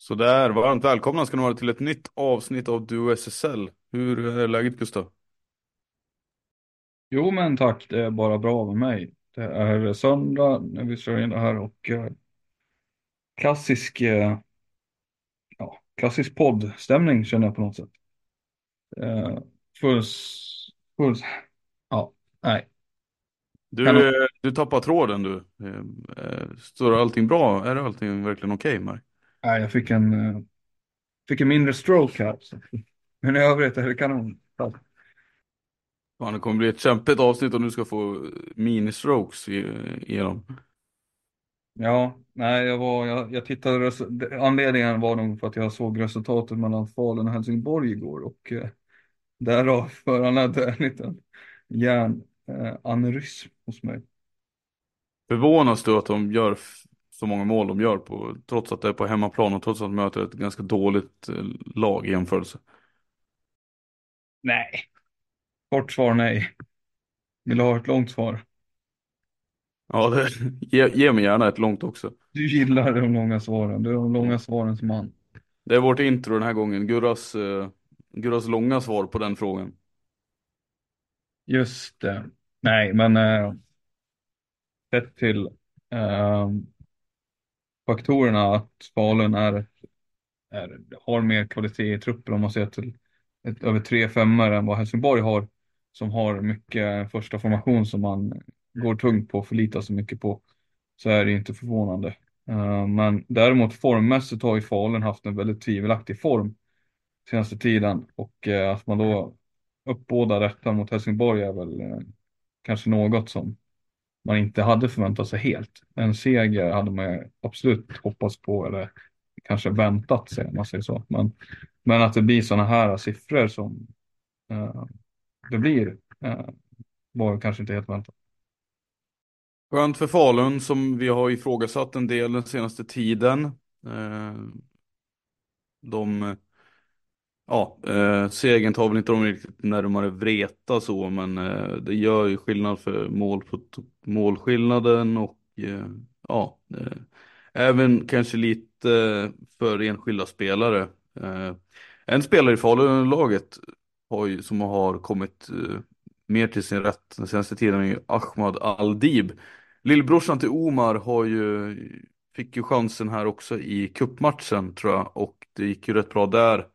Så där, varmt välkomna ska ni vara till ett nytt avsnitt av Duo SSL. Hur är läget Gustav? Jo men tack, det är bara bra med mig. Det är söndag när vi kör in det här och eh, klassisk, eh, ja, klassisk poddstämning känner jag på något sätt. Eh, full, full, ja, nej. Du, Kan du- eh, du tappar tråden du. Eh, eh, Står allting bra? Är allting verkligen okej Mark? Nej, jag fick en, eh, fick en mindre stroke här. Men i övrigt är det kanon. Fan, det kommer bli ett kämpigt avsnitt om du ska få mini-strokes i- igenom. Ja, nej, jag var, jag, jag tittade, anledningen var nog för att jag såg resultatet mellan Falun och Helsingborg igår och eh, därav föranledde en liten hjärnaneurysm hos mig. Förvånas du att de gör så många mål de gör på, trots att det är på hemmaplan och trots att de möter ett ganska dåligt eh, lag i jämförelse? Nej. Kort svar nej. Vill du ha ett långt svar? Ja, det, ge, ge mig gärna ett långt också. Du gillar de långa svaren. Du är de långa svarens man. Det är vårt intro den här gången. Gurras, eh, Gurras långa svar på den frågan. Just det. Nej, men eh, sett till eh, faktorerna att Falun är, är, har mer kvalitet i truppen om man ser till ett, över tre femmor än vad Helsingborg har. Som har mycket första formation som man går tungt på och förlitar sig mycket på. Så är det inte förvånande. Eh, men däremot formmässigt har ju Falun haft en väldigt tvivelaktig form senaste tiden och eh, att man då uppbådar detta mot Helsingborg är väl eh, kanske något som man inte hade förväntat sig helt. En seger hade man absolut hoppats på eller kanske väntat sig om man säger så. Men, men att det blir sådana här siffror som eh, det blir eh, var kanske inte helt väntat. Skönt för Falun som vi har ifrågasatt en del den senaste tiden. Eh, de, ja, eh, segern tar väl inte de riktigt närmare Vreta så, men eh, det gör ju skillnad för mål på målskillnaden och eh, ja, eh, även kanske lite för enskilda spelare. Eh, en spelare i Falun-laget som har kommit mer till sin rätt den senaste tiden är ju Ahmad Aldib. Lillbrorsan till Omar har ju, fick ju chansen här också i kuppmatchen tror jag och det gick ju rätt bra där.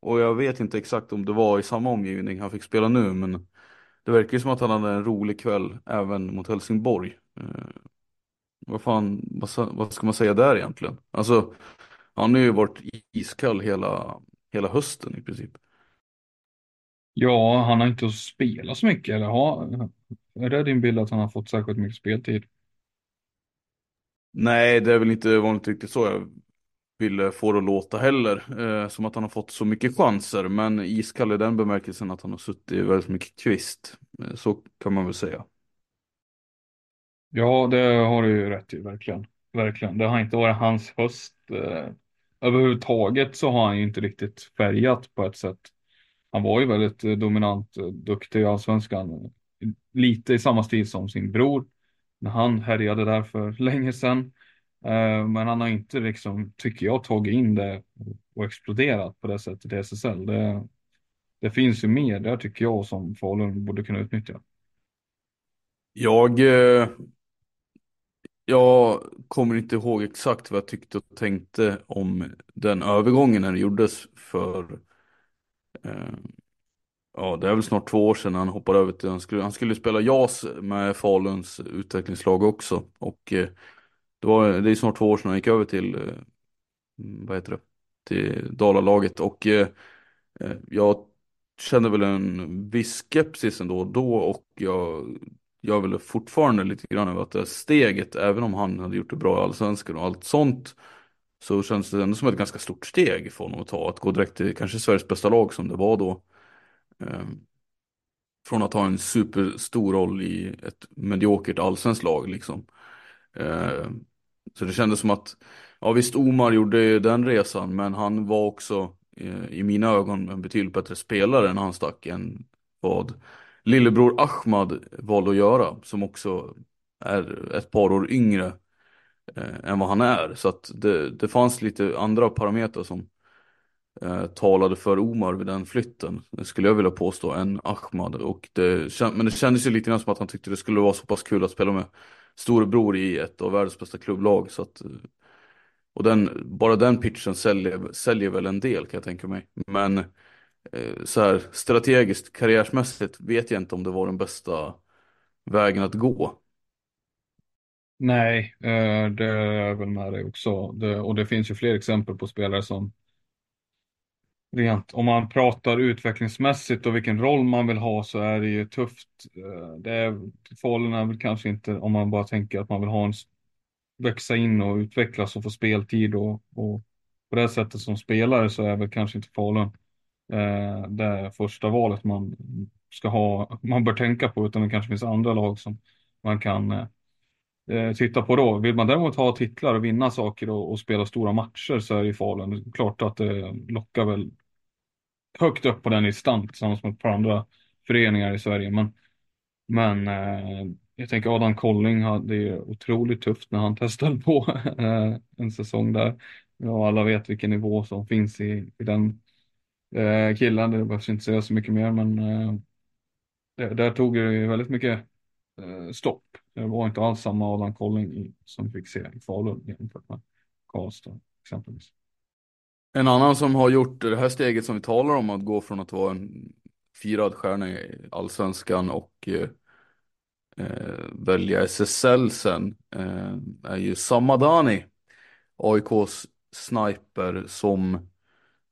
Och jag vet inte exakt om det var i samma omgivning han fick spela nu men det verkar ju som att han hade en rolig kväll även mot Helsingborg. Eh, vad fan, vad, ska man säga där egentligen? Alltså, han har ju varit iskall hela, hela hösten i princip. Ja, han har inte spelat så mycket eller har, är det din bild att han har fått särskilt mycket speltid? Nej, det är väl inte vanligt riktigt så. Jag ville få det att låta heller. Eh, som att han har fått så mycket chanser. Men iskall i den bemärkelsen att han har suttit väldigt mycket kvist. Eh, så kan man väl säga. Ja, det har du ju rätt i, verkligen. Verkligen. Det har inte varit hans höst. Eh, överhuvudtaget så har han ju inte riktigt färgat på ett sätt. Han var ju väldigt eh, dominant, eh, duktig i allsvenskan. Eh, lite i samma stil som sin bror. När han härjade där för länge sedan. Eh, men han har inte liksom, tycker jag, tagit in det och exploderat på det sättet i SSL. Det, det finns ju mer där tycker jag som Falun borde kunna utnyttja. Jag, eh, jag kommer inte ihåg exakt vad jag tyckte och tänkte om den övergången när det gjordes för eh, Ja, det är väl snart två år sedan han hoppade över till, han skulle, han skulle spela JAS med Faluns utvecklingslag också. Och eh, det, var, det är snart två år sedan han gick över till, eh, mm, vad heter det, till Dalalaget. Och eh, eh, jag kände väl en viss skepsis ändå då och jag gör väl fortfarande lite grann över att det här steget, även om han hade gjort det bra i Allsvenskan och allt sånt, så känns det ändå som ett ganska stort steg för honom att ta. Att gå direkt till kanske Sveriges bästa lag som det var då. Ehm, från att ha en superstor roll i ett mediokert allsvenskt lag liksom. Ehm, så det kändes som att, ja visst Omar gjorde den resan men han var också eh, i mina ögon en betydligt bättre spelare än han stack än vad lillebror Ahmad valde att göra som också är ett par år yngre eh, än vad han är. Så att det, det fanns lite andra parametrar som eh, talade för Omar vid den flytten, skulle jag vilja påstå, än Ahmad. Och det, men det kändes ju lite grann som att han tyckte det skulle vara så pass kul att spela med storebror i ett av världens bästa klubblag. Så att, eh, och den, bara den pitchen säljer, säljer väl en del kan jag tänka mig. Men eh, så här strategiskt, karriärsmässigt vet jag inte om det var den bästa vägen att gå. Nej, eh, det är väl med dig också. Det, och det finns ju fler exempel på spelare som rent om man pratar utvecklingsmässigt och vilken roll man vill ha så är det ju tufft. Eh, det är, Falun är väl kanske inte om man bara tänker att man vill ha en växa in och utvecklas och få speltid och, och på det sättet som spelare så är väl kanske inte Falun eh, det första valet man ska ha, man bör tänka på utan det kanske finns andra lag som man kan eh, eh titta på då. Vill man däremot ha titlar och vinna saker och, och spela stora matcher så är det ju Falun. Klart att det lockar väl högt upp på den listan tillsammans med ett par andra föreningar i Sverige. Men, men eh, jag tänker Adam Colling hade ju otroligt tufft när han testade på eh, en säsong där. Ja, alla vet vilken nivå som finns i, i den eh, killen. Det behövs inte säga så mycket mer, men eh, det, där tog det ju väldigt mycket eh, stopp. Det var inte alls samma Adam Colling i, som fick se i Falun jämfört med Karlstad exempelvis. En annan som har gjort det här steget som vi talar om, att gå från att vara en firad stjärna i allsvenskan och eh, eh välja SSL sen, eh, är ju Samadani, AIKs sniper som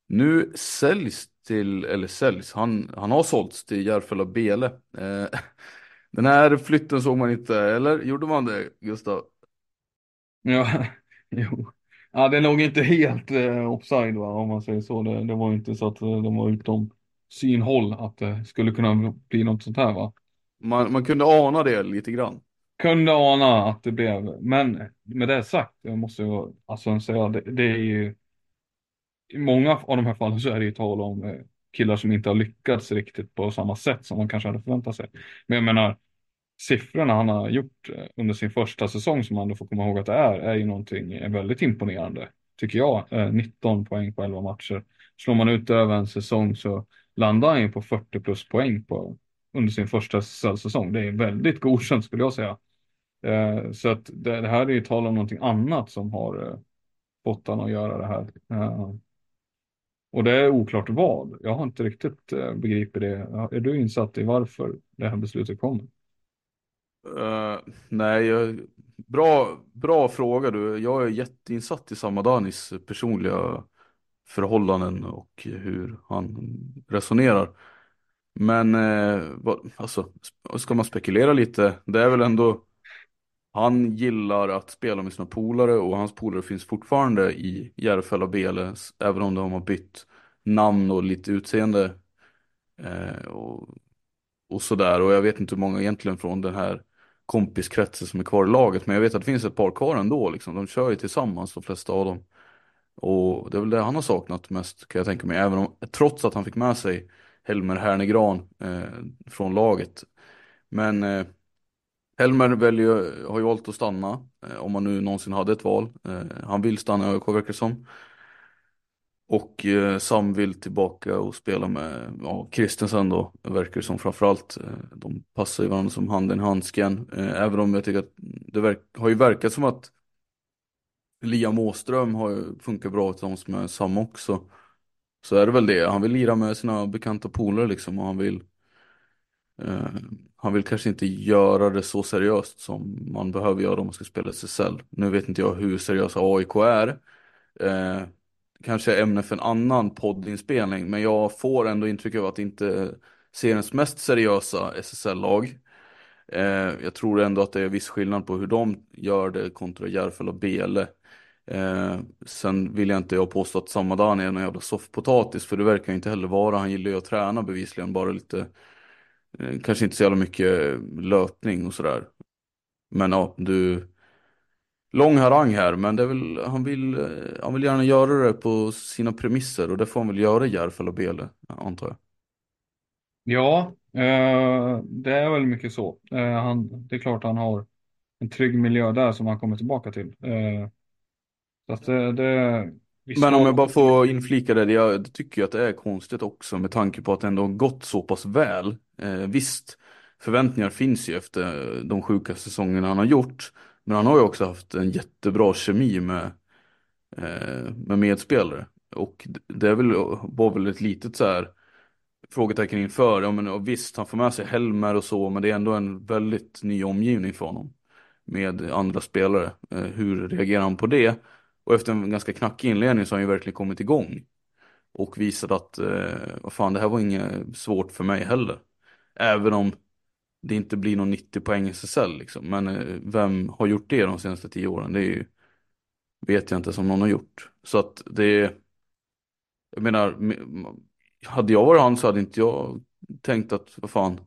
nu säljs till, eller säljs, han, han har sålts till Järfälla Bele. Eh, den här flytten såg man inte, eller gjorde man det Gustav? Ja, jo. Ja, det är nog inte helt eh, offside va, om man säger så. Det, det var inte så att eh, de var utom synhåll att det skulle kunna bli något sånt här va. Man, man kunde ana det lite grann. Kunde ana att det blev, men med det sagt, jag måste ju alltså säga, det, det är ju i många av de här fallen så är det ju tal om eh, killar som inte har lyckats riktigt på samma sätt som man kanske hade förväntat sig. Men jag menar, siffrorna han har gjort eh, under sin första säsong som man då får komma ihåg att det är, är ju någonting eh, väldigt imponerande. Tycker jag. Eh, 19 poäng på 11 matcher. Slår man ut över en säsong så landar han ju på 40 plus poäng på, under sin första säsong. Det är väldigt godkänt skulle jag säga. Så att det, här är ju tal om någonting annat som har fått honom att göra det här. Och det är oklart vad. Jag har inte riktigt begripit det. Är du insatt i varför det här beslutet kommer? Uh, nej, jag, bra, bra fråga du. Jag är jätteinsatt i Samadanis personliga förhållanden och hur han resonerar. Men eh, vad, alltså, ska man spekulera lite, det är väl ändå Han gillar att spela med sina polare och hans polare finns fortfarande i Järfälla Bele, även om de har bytt namn och lite utseende. Eh, och, och sådär, och jag vet inte hur många egentligen från den här kompiskretsen som är kvar i laget, men jag vet att det finns ett par kvar ändå, liksom. de kör ju tillsammans de flesta av dem. Och det är väl det han har saknat mest kan jag tänka mig, även om, trots att han fick med sig Helmer Hernegran eh, från laget. Men eh, Helmer väljer, har ju valt att stanna, eh, om han nu någonsin hade ett val. Eh, han vill stanna i ÖIK verkar det som. Och eh, Sam vill tillbaka och spela med ja, Christensen då, verkar det som framförallt. Eh, de passar ju varandra som handen i handsken. Eh, även om jag tycker att det verk, har ju verkat som att Liam Åström har ju funkat bra tillsammans med Sam också. Så är det väl det, han vill lira med sina bekanta polare liksom och han vill eh, Han vill kanske inte göra det så seriöst som man behöver göra om man ska spela SSL. Nu vet inte jag hur seriösa AIK är. Eh, Kanske ämne för en annan poddinspelning men jag får ändå intryck av att det inte seriens mest seriösa SSL-lag. Eh, jag tror ändå att det är viss skillnad på hur de gör det kontra Järfälla och Bele. Eh, sen vill jag inte jag påstå att Samadan är någon jävla soffpotatis för det verkar inte heller vara. Han gillar ju att träna bevisligen, bara lite, eh, kanske inte så jävla mycket löpning och sådär. Men ja, du, lång harang här, men det är väl, han vill, han vill gärna göra det på sina premisser och det får han väl göra i Järfälla Bele, antar jag. Ja, eh, det är väl mycket så. Eh, han, det är klart han har en trygg miljö där som han kommer tillbaka till. Eh, så att det, det, Men om jag bara får inflika det, jag tycker att det är konstigt också med tanke på att det ändå gått så pass väl. Eh, visst, förväntningar finns ju efter de sjuka säsongerna han har gjort. Men han har ju också haft en jättebra kemi med, eh, med medspelare. Och det är väl, var väl ett litet så här frågetecken inför. Ja, men, och visst, han får med sig Helmer och så, men det är ändå en väldigt ny omgivning för honom. Med andra spelare. Eh, hur reagerar han på det? Och efter en ganska knackig inledning så har han ju verkligen kommit igång. Och visat att, eh, vad fan, det här var inget svårt för mig heller. Även om det inte blir någon 90 poäng i SSL liksom. Men eh, vem har gjort det de senaste tio åren? Det är ju, vet jag inte som någon har gjort. Så att det jag menar, hade jag varit han så hade inte jag tänkt att, vad fan,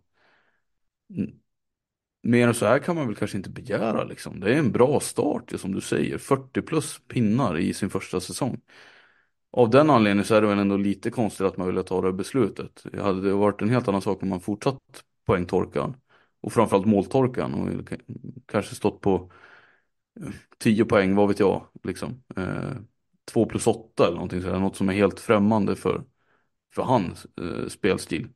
mer än så här kan man väl kanske inte begära liksom. Det är en bra start som du säger. 40 plus pinnar i sin första säsong. Av den anledningen så är det väl ändå lite konstigt att man ville ta det beslutet. Det hade varit en helt annan sak om man fortsatt poängtorkan. Och framförallt måltorkan. Och kanske stått på eh, 10 poäng, vad vet jag. Liksom. Eh, 2 plus 8 eller någonting sådär. Något som är helt främmande för, för hans eh, spelstil.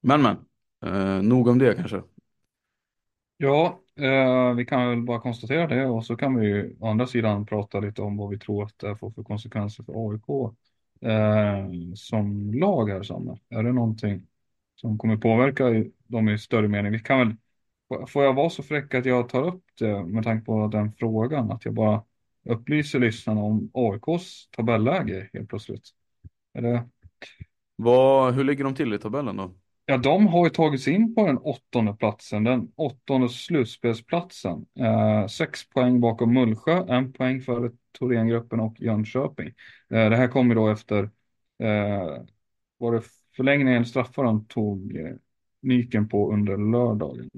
Men men. Eh, nog om det kanske. Ja, eh, vi kan väl bara konstatera det och så kan vi ju å andra sidan prata lite om vad vi tror att det får för konsekvenser för AIK eh, som lag här Sanna. Är det någonting som kommer påverka dem i större mening? Vi kan väl, får jag vara så fräck att jag tar upp det med tanke på den frågan, att jag bara upplyser lyssnarna om AIKs tabelläge helt plötsligt? Är det... Vad, hur ligger de till i tabellen då? Ja, de har ju tagit sig in på den åttonde platsen, den åttonde slutspelsplatsen. Eh, sex poäng bakom Mullsjö, en poäng före Thorengruppen och Jönköping. Eh, det här kommer då efter, eh, var det förlängningen straffar de tog eh, Nyken på under lördagen.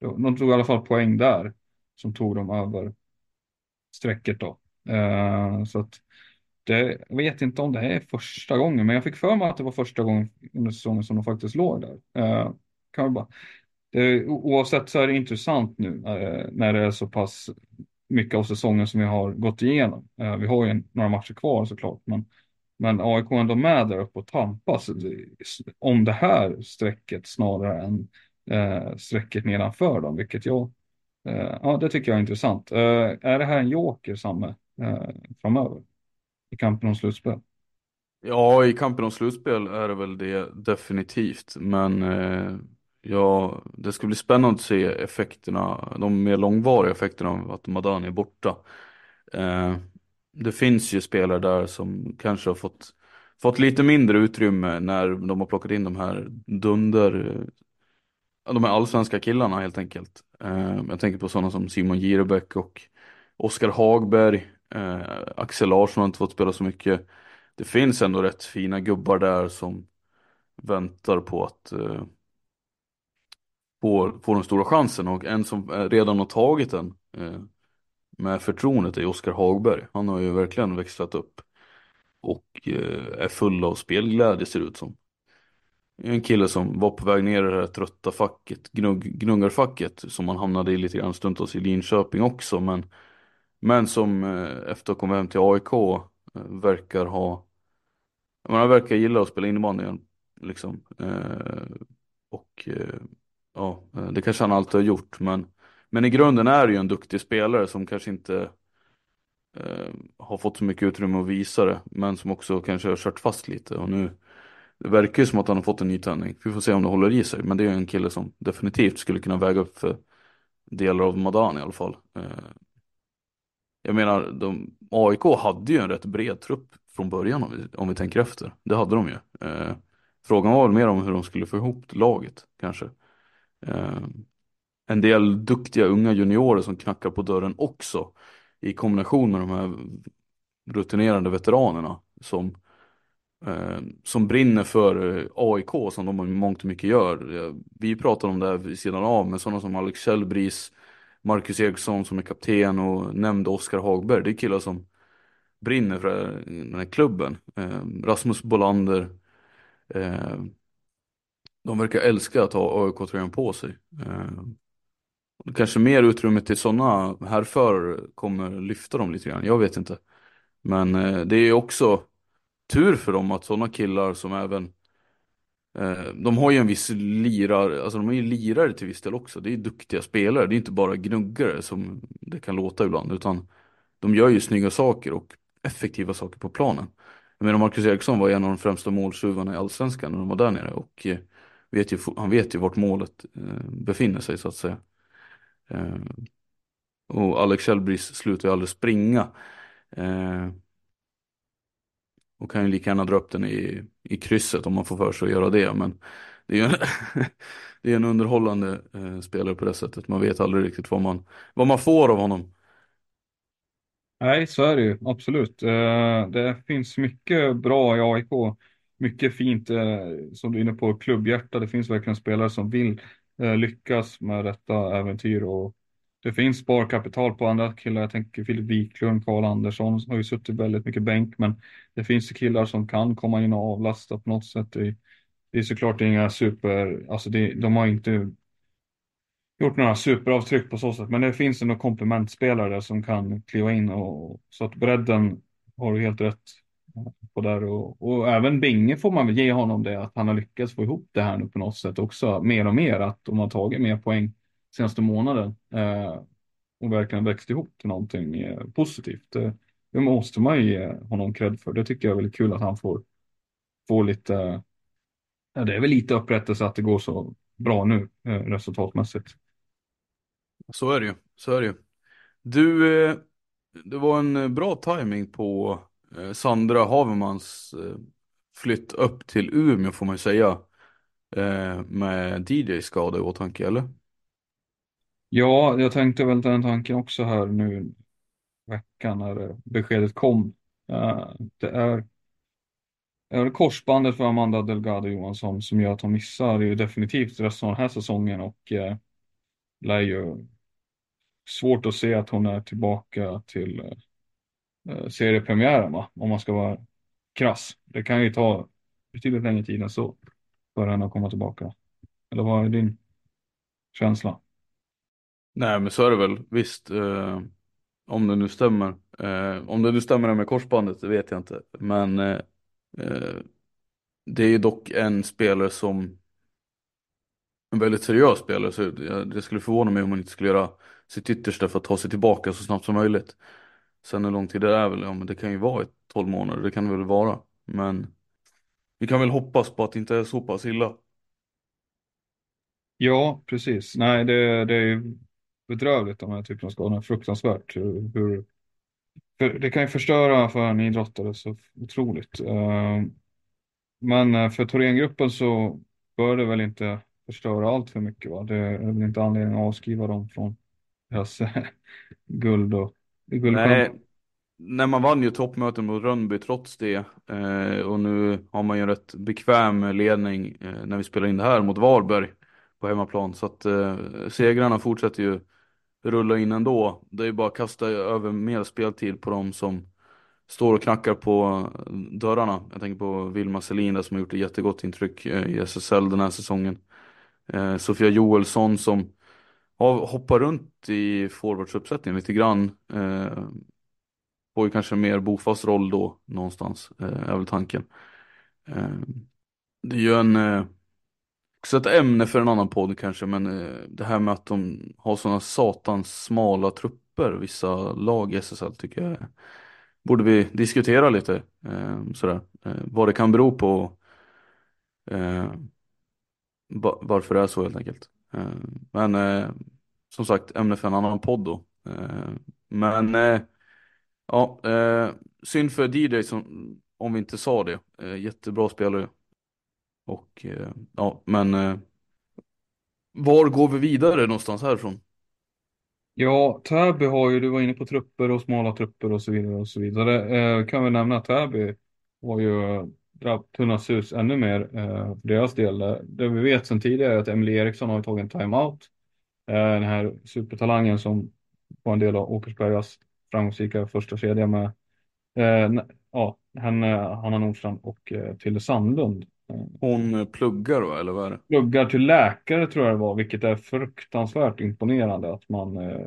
De tog i alla fall poäng där som tog dem över strecket då. Eh, så att det, jag vet inte om det är första gången, men jag fick för mig att det var första gången under säsongen som de faktiskt låg där. Eh, kan bara, det, oavsett så är det intressant nu eh, när det är så pass mycket av säsongen som vi har gått igenom. Eh, vi har ju några matcher kvar såklart, men, men AIK är ändå med där uppe och tampas om det här strecket snarare än eh, strecket nedanför dem, vilket jag, eh, ja det tycker jag är intressant. Eh, är det här en joker, Samme, eh, framöver? i kampen om slutspel? Ja, i kampen om slutspel är det väl det definitivt. Men eh, ja, det ska bli spännande att se effekterna, de mer långvariga effekterna av att Madani är borta. Eh, det finns ju spelare där som kanske har fått, fått lite mindre utrymme när de har plockat in de här dunder, eh, de här allsvenska killarna helt enkelt. Eh, jag tänker på sådana som Simon Girebäck och Oskar Hagberg. Eh, Axel Larsson har inte fått spela så mycket. Det finns ändå rätt fina gubbar där som väntar på att få, få den stora chansen och en som redan har tagit den med förtroendet är Oskar Hagberg. Han har ju verkligen växlat upp och eh, är full av spelglädje ser det ut som. En kille som var på väg ner i det här trötta facket, gnugg, gnuggarfacket som han hamnade i lite grann stundtals i Linköping också men men som eh, efter att ha kommit hem till AIK eh, verkar ha man verkar gilla att spela innebandy igen liksom och ja, det kanske han alltid har gjort men men i grunden är det ju en duktig spelare som kanske inte eh, har fått så mycket utrymme att visa det men som också kanske har kört fast lite och nu det verkar ju som att han har fått en ny tändning. Vi får se om det håller i sig men det är ju en kille som definitivt skulle kunna väga upp för delar av Madan i alla fall. Eh, jag menar, de, AIK hade ju en rätt bred trupp från början om vi, om vi tänker efter. Det hade de ju. Eh, frågan var väl mer om hur de skulle få ihop laget kanske. Eh, en del duktiga unga juniorer som knackar på dörren också i kombination med de här rutinerade veteranerna som, eh, som brinner för eh, AIK som de i mångt och mycket gör. Vi pratar om det här vid sidan av med sådana som Alex Kjellbris Marcus Eriksson som är kapten och nämnde Oskar Hagberg. Det är killar som brinner för eh, den här klubben. Eh, Rasmus Bolander. Eh, de verkar älska att ha AIK-tröjan på sig. Eh, Kanske mer utrymme till sådana härförare kommer lyfta dem lite grann. Jag vet inte. Men eh, det är också tur för dem att sådana killar som även Eh, de har ju en viss lirare, alltså de är ju lirare till viss del också. Det är duktiga spelare, det är inte bara gnuggare som det kan låta ibland. Utan de gör ju snygga saker och effektiva saker på planen. Jag menar Marcus Eriksson var en av de främsta måltjuvarna i Allsvenskan när de var där nere. Och eh, vet ju, han vet ju vart målet eh, befinner sig så att säga. Eh, och Alex Kjellbris slutar ju aldrig springa. Eh, och kan ju lika gärna dra upp den i, i krysset om man får för sig att göra det. Men det är ju en, det är en underhållande eh, spelare på det sättet. Man vet aldrig riktigt vad man, vad man får av honom. Nej, så är det ju absolut. Eh, det finns mycket bra i AIK. Mycket fint, eh, som du är inne på, klubbhjärta. Det finns verkligen spelare som vill Eh, lyckas med detta äventyr och det finns sparkapital på andra killar. Jag tänker Filip Wiklund, Karl Andersson har ju suttit väldigt mycket bänk, men det finns ju killar som kan komma in och avlasta på något sätt. Det, det är såklart inga super, alltså det, de har inte gjort några superavtryck på så sätt, men det finns ändå komplementspelare som kan kliva in och så att bredden har du helt rätt på där och, och även Binge får man väl ge honom det att han har lyckats få ihop det här nu på något sätt också mer och mer att de har tagit mer poäng senaste månaden eh, och verkligen växt ihop till någonting eh, positivt. Det, det måste man ju ge honom cred för. Det tycker jag är väldigt kul att han får, får lite, ja, det är väl lite upprättelse att det går så bra nu eh, resultatmässigt. Så är det ju, så är det ju. Du, eh, det var en eh, bra timing på Eh, Sandra Havermans eh, flytt upp till Umeå får man ju säga. Eh, med DJ-skada i åtanke, eller? Ja, jag tänkte väl den tanken också här nu veckan när beskedet kom. Det är, är korsbandet för Amanda Delgado Johansson som gör att hon missar det är ju definitivt resten av den här säsongen och uh, lär ju svårt att se att hon är tillbaka till seriepremiären va? om man ska vara krass. Det kan ju ta betydligt längre tid än så för henne att komma tillbaka. Eller vad är din känsla? Nej men så är det väl, visst. Eh, om det nu stämmer. Eh, om det nu stämmer med korsbandet, det vet jag inte. Men eh, eh det är ju dock en spelare som en väldigt seriös spelare. Så det skulle förvåna mig om hon inte skulle göra sitt yttersta för att ta sig tillbaka så snabbt som möjligt. Sen hur lång tid det är väl, ja men det kan ju vara ett 12 månader, det kan det väl vara. Men vi kan väl hoppas på att det inte är så pass illa. Ja, precis. Nej, det, det är bedrövligt de här typerna av skador. Fruktansvärt. Eh, hur, för det kan ju förstöra för en idrottare så otroligt. Eh, men eh, för Thorengruppen så bör det väl inte förstöra allt för mycket. Va? Det är väl inte anledning att avskriva dem från deras guld och Nej, när man vann ju toppmöten mot Rönnby trots det. Eh, och nu har man ju en rätt bekväm ledning eh, när vi spelar in det här mot Varberg på hemmaplan. Så att eh, segrarna fortsätter ju rulla in ändå. Det är ju bara att kasta över mer speltid på dem som står och knackar på dörrarna. Jag tänker på Vilma Selin som har gjort ett jättegott intryck eh, i SSL den här säsongen. Eh, Sofia Joelsson som har hoppat runt i forwardsuppsättningen lite grann. Eh, får ju kanske mer bofast roll då någonstans, eh, är väl tanken. Eh, det är ju en eh, också ett ämne för en annan podd kanske, men det här med att de har sådana satans smala trupper, vissa lag i SSL tycker jag borde vi diskutera lite eh, sådär, eh, vad det kan bero på eh, varför det är så helt enkelt. Eh, men eh, som sagt, ämne för en annan podd då. Eh, men eh, ja, eh, synd för DJ som, om vi inte sa det. jättebra spelare. Och ja, men var går vi vidare någonstans härifrån? Ja, Täby har ju, du var inne på trupper och smala trupper och så vidare och så vidare. Eh, kan vi nämna att Täby har ju tunnats ut ännu mer eh, för deras del. Det vi vet sedan tidigare är att Emily Eriksson har tagit en timeout. Eh, den här supertalangen som var en del av Åkersbergas framgångsrika första kedja med eh, ja, henne, Hanna Nordstrand och eh, Tilde Sandlund. Hon pluggar då, eller vad är det? Pluggar till läkare tror jag det var, vilket är fruktansvärt imponerande att man eh,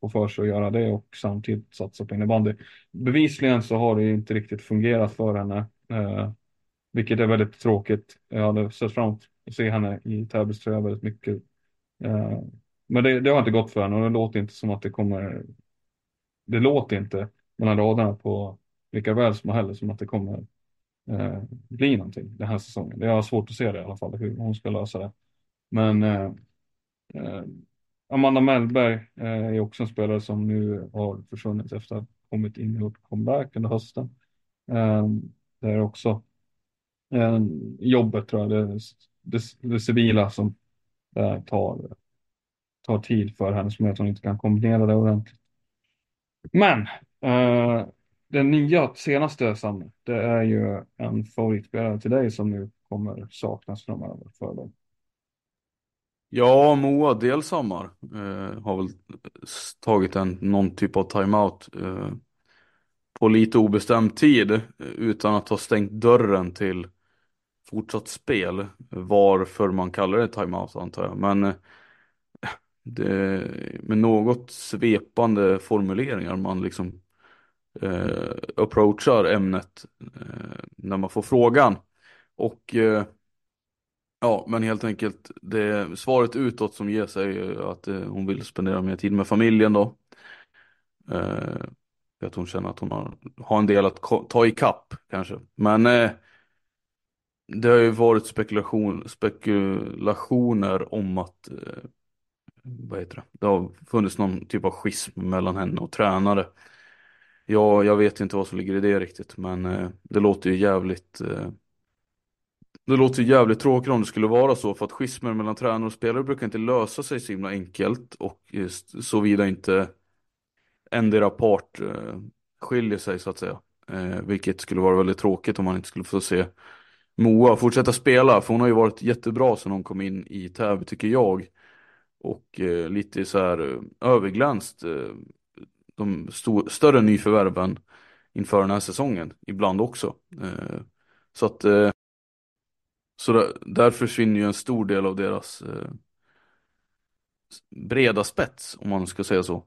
får för sig att göra det och samtidigt satsa på innebandy. Bevisligen så har det inte riktigt fungerat för henne, eh, vilket är väldigt tråkigt. Jag hade sett fram emot att se henne i Täbys tröja väldigt mycket. Eh, men det, det, har inte gått för henne och det låter inte som att det kommer. Det låter inte mellan raderna på Rickard Welsmo heller som att det kommer eh, bli någonting den här säsongen. Det har svårt att se det i alla fall, hur hon ska lösa det. Men eh, eh, Amanda Mellberg eh, är också en spelare som nu har försvunnit efter att ha kommit in och gjort comeback under hösten. Eh, det är också eh, jobbet tror jag, det, det, det civila som eh, tar, tar tid för henne som gör att hon inte kan kombinera det ordentligt. Men eh, den nya senaste Sam, det är ju en favoritspelare till dig som nu kommer saknas framöver för dem. Ja, Moa Delshammar eh, har väl tagit en, någon typ av timeout eh, på lite obestämd tid eh, utan att ha stängt dörren till fortsatt spel. Varför man kallar det timeout antar jag. Men eh, det, med något svepande formuleringar man liksom eh, approachar ämnet eh, när man får frågan. Och eh, ja, men helt enkelt det svaret utåt som ger sig att eh, hon vill spendera mer tid med familjen då. Eh, för att hon känner att hon har, har en del att ta i kapp kanske. Men eh, det har ju varit spekulation, spekulationer om att eh, vad heter det? Det har funnits någon typ av schism mellan henne och tränare. Ja, jag vet inte vad som ligger i det riktigt, men eh, det låter ju jävligt eh, Det låter ju jävligt tråkigt om det skulle vara så, för att schismer mellan tränare och spelare brukar inte lösa sig så himla enkelt och eh, såvida inte endera part eh, skiljer sig så att säga. Eh, vilket skulle vara väldigt tråkigt om man inte skulle få se Moa fortsätta spela, för hon har ju varit jättebra sedan hon kom in i Täby tycker jag. Och eh, lite så här eh, överglänst eh, de st större nyförvärven inför den här säsongen, ibland också. Eh, så att eh, så där, där, försvinner ju en stor del av deras eh, breda spets, om man ska säga så.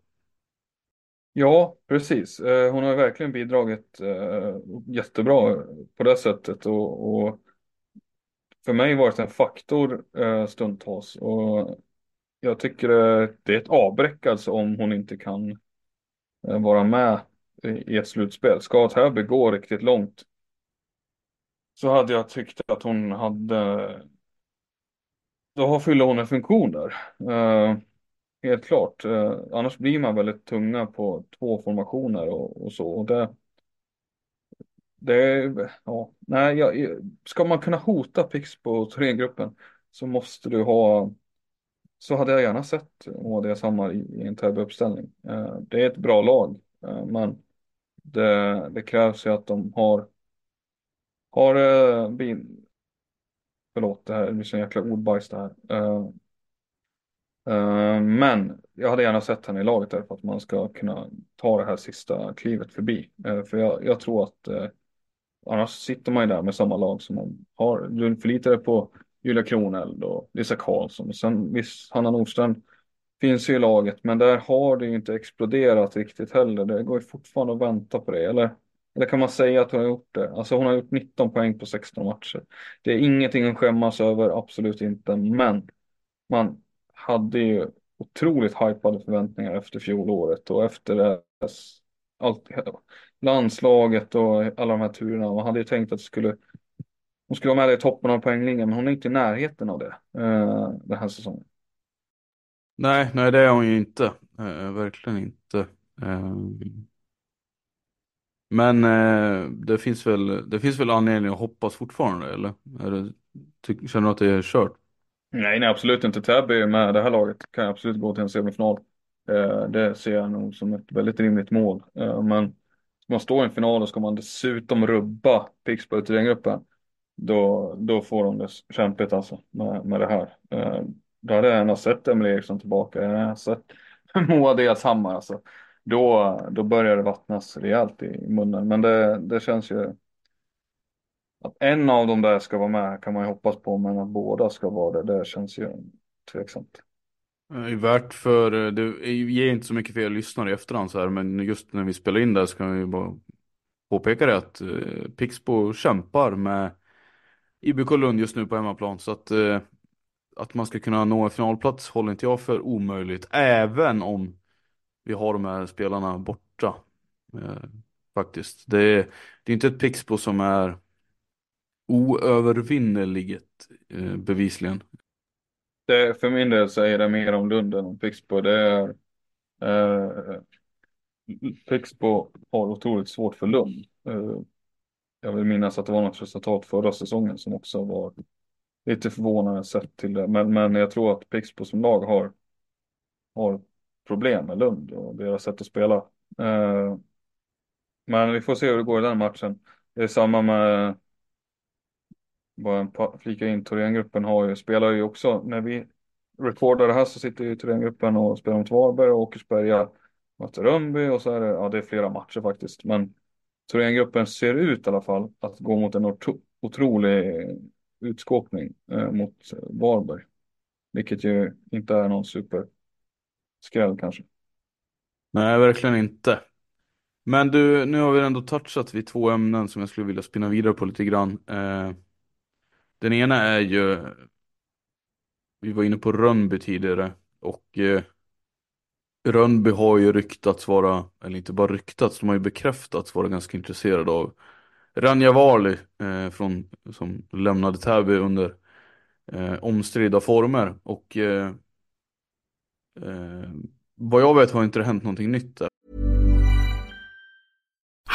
Ja, precis. Eh, hon har verkligen bidragit eh, jättebra på det sättet och, och för mig varit en faktor eh, stundtals och jag tycker eh, det är ett avbräck alltså om hon inte kan Eh, vara med i ett slutspel. Ska Täby gå riktigt långt så hade jag tyckt att hon hade då fyller hon en funktion där. Eh, helt klart. Eh, annars blir man väldigt tunga på två formationer och, och så. Och det, det ja, nej, jag, ska man kunna hota Pixbo 3-gruppen så måste du ha, så hade jag gärna sett HDS Hammar i, i en Täby-uppställning. Eh, det är ett bra lag, eh, men det, det krävs ju att de har, har eh, bin, förlåt det här det blir så jäkla ordbajs det här. Eh, Eh, men jag hade gärna sett henne i laget där för att man ska kunna ta det här sista klivet förbi. Eh, för jag, jag tror att eh, annars sitter man ju där med samma lag som man har. Du förlitar dig på Julia Kroneld och Lisa Karlsson. Och sen visst, Hanna Nordström finns ju i laget, men där har det ju inte exploderat riktigt heller. Det går ju fortfarande att vänta på det. Eller, eller kan man säga att hon har gjort det? Alltså hon har gjort 19 poäng på 16 matcher. Det är ingenting att skämmas över, absolut inte. Men man hade ju otroligt hypade förväntningar efter fjolåret och efter allt, landslaget och alla de här turerna. Man hade ju tänkt att det skulle hon skulle vara med i toppen av poänglinjen, men hon är inte i närheten av det eh, den här säsongen. Nej, nej det är hon ju inte. Eh, verkligen inte. Eh, men eh, det finns väl det finns väl anledning att hoppas fortfarande eller? Är det, ty, känner du att det är kört? Nej, nej absolut inte. Täby med det här laget kan absolut gå till en semifinal. Eh, det ser jag nog som ett väldigt rimligt mål. Eh, men ska man stå i en final och ska man dessutom rubba Pixbo i gruppen då, då får de det kämpigt alltså med, med det här. Eh, då hade jag gärna sett Emelie Eriksson tillbaka, jag hade sett Moa Delshammar alltså. Då, då börjar det vattnas rejält i munnen. Men det, det känns ju att en av dem där ska vara med kan man ju hoppas på, men att båda ska vara det, det känns ju tveksamt. Eh, eh, det är värt för, det ger inte så mycket för er lyssnare i efterhand så här, men just när vi spelar in där så kan vi bara påpeka det att eh, Pixbo kämpar med IBK Lund just nu på hemmaplan så att, att man ska kunna nå en finalplats håller inte jag för omöjligt. Även om vi har de här spelarna borta. Faktiskt. Det är, det är inte ett Pixbo som är oövervinneligt eh, bevisligen. Det, för min del så är det mer om Lund än om Pixbo. Det är eh, Pixbo har otroligt svårt för Lund. Eh, jag vill minnas att det var något resultat förra säsongen som också var lite förvånande sett till det. Men, men jag tror att Pixbo som lag har, har problem med Lund och deras sätt att spela. Eh, men vi får se hur det går i den matchen. Det är samma med, bara en flika in, Thorengruppen har ju, spelar ju också, när vi recordar det här så sitter ju Thorengruppen och spelar mot Varberg och Åkersberga möter Rönnby och så är det, ja det är flera matcher faktiskt. Men Thorengruppen ser ut i alla fall att gå mot en otrolig utskåpning eh, mot Varberg. Vilket ju inte är någon superskräll kanske. Nej, verkligen inte. Men du, nu har vi ändå touchat vid två ämnen som jag skulle vilja spinna vidare på lite grann. Eh, den ena är ju, vi var inne på Rönnby tidigare och eh, Rönnby har ju ryktats vara, eller inte bara ryktats, de har ju bekräftats vara ganska intresserade av Ranja Varli eh, från, som lämnade Täby under eh, omstridda former och eh, eh, vad jag vet har inte det hänt någonting nytt där.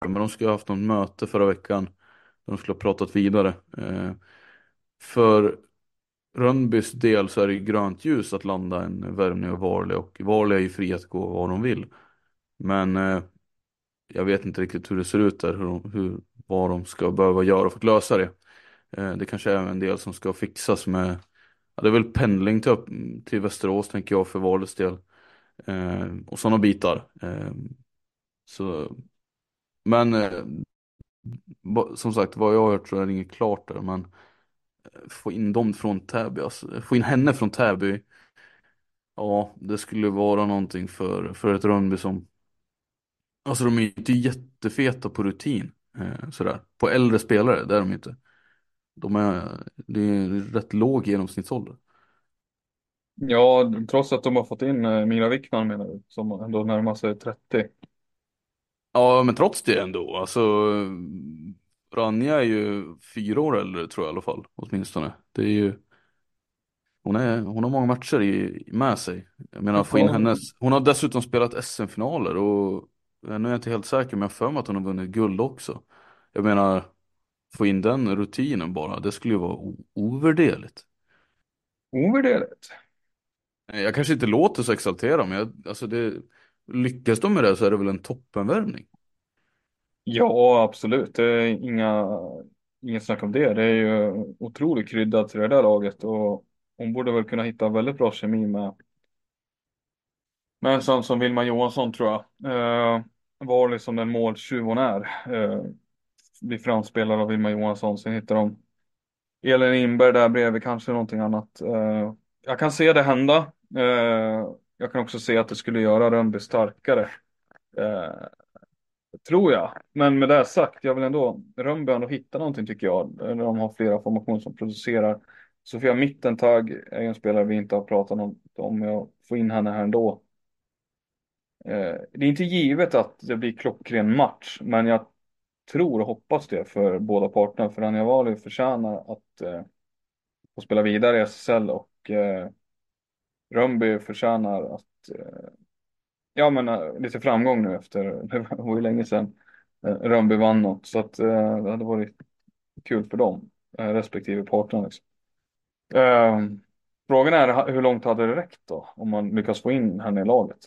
Men de skulle ha haft något möte förra veckan. De skulle ha pratat vidare. Eh, För Rönnbys del så är det grönt ljus att landa en värvning av Varley och Varley är ju fri att gå var de vill. Men eh, jag vet inte riktigt hur det ser ut där, hur, hur, vad de ska behöva göra för att lösa det. Eh, det kanske är en del som ska fixas med, ja, det är väl pendling till, till Västerås tänker jag för Varleys del. Eh, och sådana bitar. Eh, så, men eh, som sagt, vad jag har hört så är det inget klart där. Men eh, få in dem från Täby, alltså, få in henne från Täby. Ja, det skulle vara någonting för, för ett Rönnby som Alltså de är ju inte jättefeta på rutin. Eh, sådär. På äldre spelare, det är de inte. De är, det är rätt låg genomsnittsålder. Ja, trots att de har fått in eh, Mira Wickman menar du, som ändå närmar sig 30. Ja, men trots det ändå. Alltså, Ranja är ju fyra år äldre tror jag i alla fall, åtminstone. Det är ju, hon, är, hon har många matcher i, med sig. Jag menar, få in hennes, hon har dessutom spelat SM-finaler och nu är jag inte helt säker, men jag har för mig att hon har vunnit guld också. Jag menar, få in den rutinen bara, det skulle ju vara ovärderligt. Ovärderligt? Jag kanske inte låter så exalterad, men jag, alltså det, lyckas de med det så är det väl en toppenvärvning. Ja, absolut. Det är inga, inget snack om det. Det är ju otroligt kryddat till det där laget och hon borde väl kunna hitta väldigt bra kemi med, med en sån som Vilma Johansson tror jag. Eh, var liksom den måltjuv hon är. Eh, blir framspelad av Vilma Johansson. Sen hittar de Elin Inberg där bredvid, kanske någonting annat. Eh, jag kan se det hända. Eh, jag kan också se att det skulle göra Rönnby starkare. Eh, tror jag. Men med det sagt, jag vill ändå, Rönnby ändå hitta någonting tycker jag. De har flera formationer som producerar. Sofia Mittentag är en spelare vi inte har pratat om. Om jag får in henne här ändå. Eh, det är inte givet att det blir klockren match, men jag tror och hoppas det för båda parterna. För Anja Wali förtjänar att eh, få spela vidare i SSL och eh, Rönnby förtjänar att eh, ja men eh, lite framgång nu efter, det var ju länge sedan eh, Rönnby vann något. Så att eh, det hade varit kul för dem, eh, respektive parterna liksom. Eh, frågan är hur långt hade det räckt då om man lyckas få in henne i laget?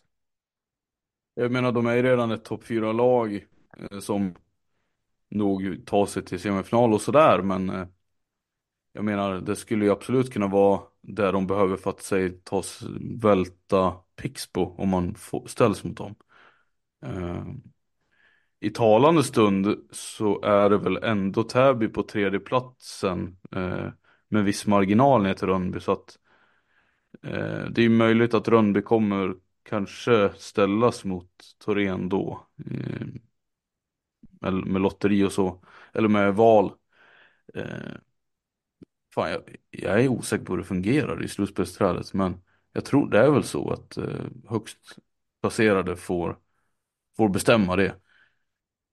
Jag menar de är ju redan ett topp 4-lag eh, som nog tar sig till semifinal och sådär men eh, jag menar det skulle ju absolut kunna vara det de behöver för att sig ta välta Pixbo om man får, ställs mot dem. Eh, I talande stund så är det väl ändå Täby på tredje platsen eh, med viss marginal ner till Rönnby så att eh, det är möjligt att Rönnby kommer kanske ställas mot Torén då. Eh, med, med lotteri och så. Eller med val. Eh, Fan, jag, jag, är osäker på hur det fungerar i slutspelsträdet. Men jag tror det är väl så att eh, högst placerade får, får bestämma det.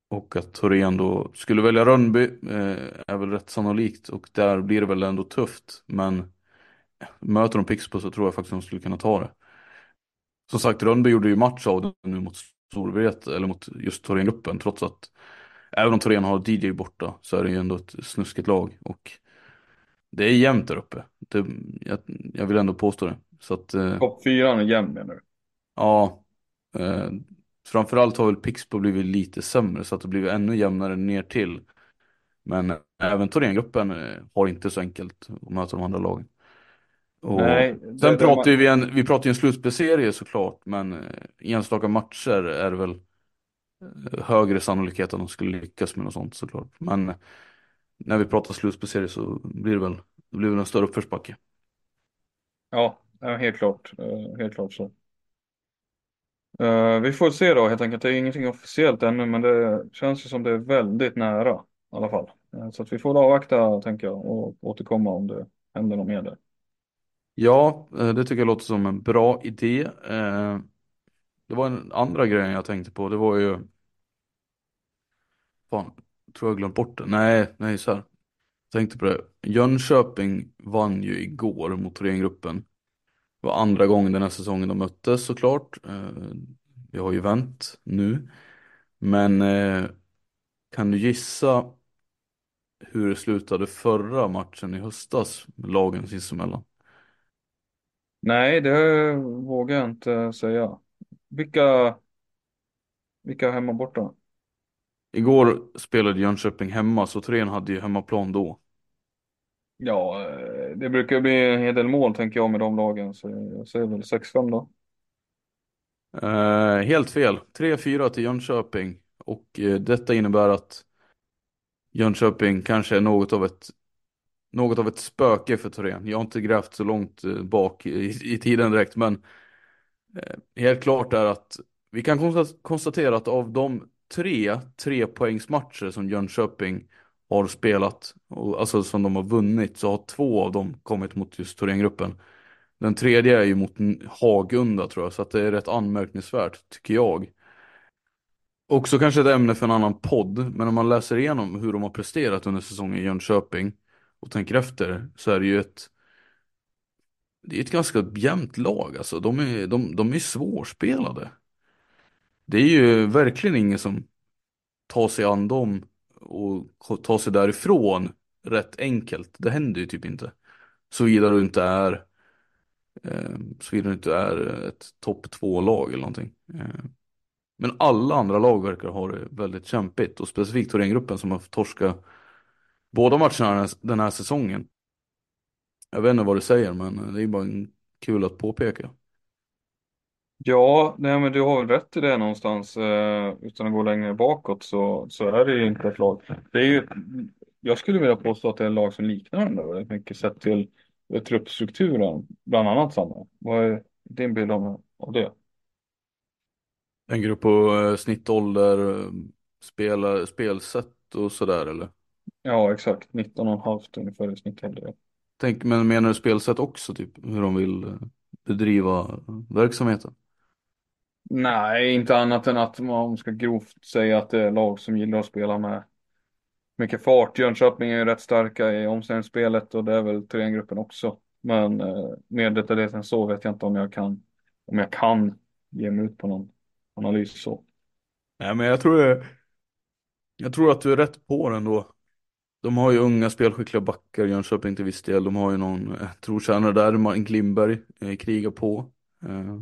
Och att Thorén då skulle välja Rönnby eh, är väl rätt sannolikt. Och där blir det väl ändå tufft. Men möter de Pixbo så tror jag faktiskt de skulle kunna ta det. Som sagt, Rönnby gjorde ju match av det nu mot Storvreta, eller mot just Thorengruppen, trots att även om Thorén har DJ borta så är det ju ändå ett snuskigt lag och det är jämnt där uppe. Det, jag, jag vill ändå påstå det. Så att, eh, Topp fyran är jämn menar du? Ja, eh, framförallt har väl Pixbo blivit lite sämre så att det blivit ännu jämnare ner till. Men även Thorengruppen eh, har inte så enkelt att möta de andra lagen. Och Nej, sen det- det pratar vi en, vi pratar ju en slutspelserie såklart, men eh, enstaka matcher är det väl eh, högre sannolikhet att de skulle lyckas med något sånt såklart. Men eh, när vi pratar slutspelserie så blir det väl, det blir väl en större uppförsbacke. Ja, helt klart. Eh, Helt klart så. Eh, Vi får se då helt enkelt. Det är ingenting officiellt ännu men det känns ju som det är väldigt nära i alla fall. Eh, Så att vi får avvakta tänker jag och återkomma om det händer något mer där. Ja, det tycker jag låter som en bra idé. Det var en andra grej jag tänkte på, det var ju Fan, tror jag glömt bort det. Nej, nej så här. Jag tänkte på det. Jönköping vann ju igår mot Thorengruppen. Det var andra gången den här säsongen de möttes såklart. Eh, vi har ju vänt nu. Men eh, kan du gissa hur det slutade förra matchen i höstas med lagen sinsemellan? Nej, det vågar jag inte säga. Vilka, vilka hemma borta? Igår spelade Jönköping hemma så Thorén hade ju hemmaplan då. Ja, eh, det brukar bli en hel del mål tänker jag med de lagen, så jag säger väl 6-5 då. Eh, helt fel. 3-4 till Jönköping. Och eh, detta innebär att Jönköping kanske är något av ett något av ett spöke för Torén. Jag har inte grävt så långt eh, bak i, i tiden direkt, men eh, helt klart är att vi kan konstatera att av de tre trepoängsmatcher som Jönköping har spelat, och, alltså som de har vunnit, så har två av dem kommit mot just Thorengruppen. Den tredje är ju mot Hagunda tror jag, så att det är rätt anmärkningsvärt, tycker jag. Också kanske ett ämne för en annan podd, men om man läser igenom hur de har presterat under säsongen i Jönköping och tänker efter så är det ju ett det är ett ganska jämnt lag alltså. De är, de, de är svårspelade. Det är ju verkligen ingen som tar sig an dem och tar sig därifrån rätt enkelt. Det händer ju typ inte. Såvida du inte är eh, såvida du inte är ett topp två lag eller någonting. Eh, men alla andra lag verkar ha det väldigt kämpigt och specifikt Thorengruppen som har torskat båda matcherna den här säsongen. Jag vet inte vad du säger men det är bara kul att påpeka. Ja, nej men du har väl rätt i det någonstans. Eh, utan att gå längre bakåt så, så är det ju inte ett lag. Det är ju, jag skulle vilja påstå att det är lag som liknar varandra väldigt mycket sett till truppstrukturen. Bland annat samma. Vad är din bild av, av det? En grupp på eh, snittålder, eh, spelsätt och sådär eller? Ja, exakt. 19,5 ungefär i snittålder. Tänk, men menar du spelsätt också, typ hur de vill eh, bedriva verksamheten? Nej, inte annat än att man ska grovt säga att det är lag som gillar att spela med mycket fart. Jönköping är ju rätt starka i omställningsspelet och det är väl Thorengruppen också. Men eh, mer detaljerat än så vet jag inte om jag kan, om jag kan ge mig ut på någon analys så. Nej, men jag tror, jag tror att du är rätt på den då. De har ju unga spelskickliga backar, Jönköping till viss del. De har ju någon eh, trotjänare där, Martin Klimberg, eh, krigar på. Eh,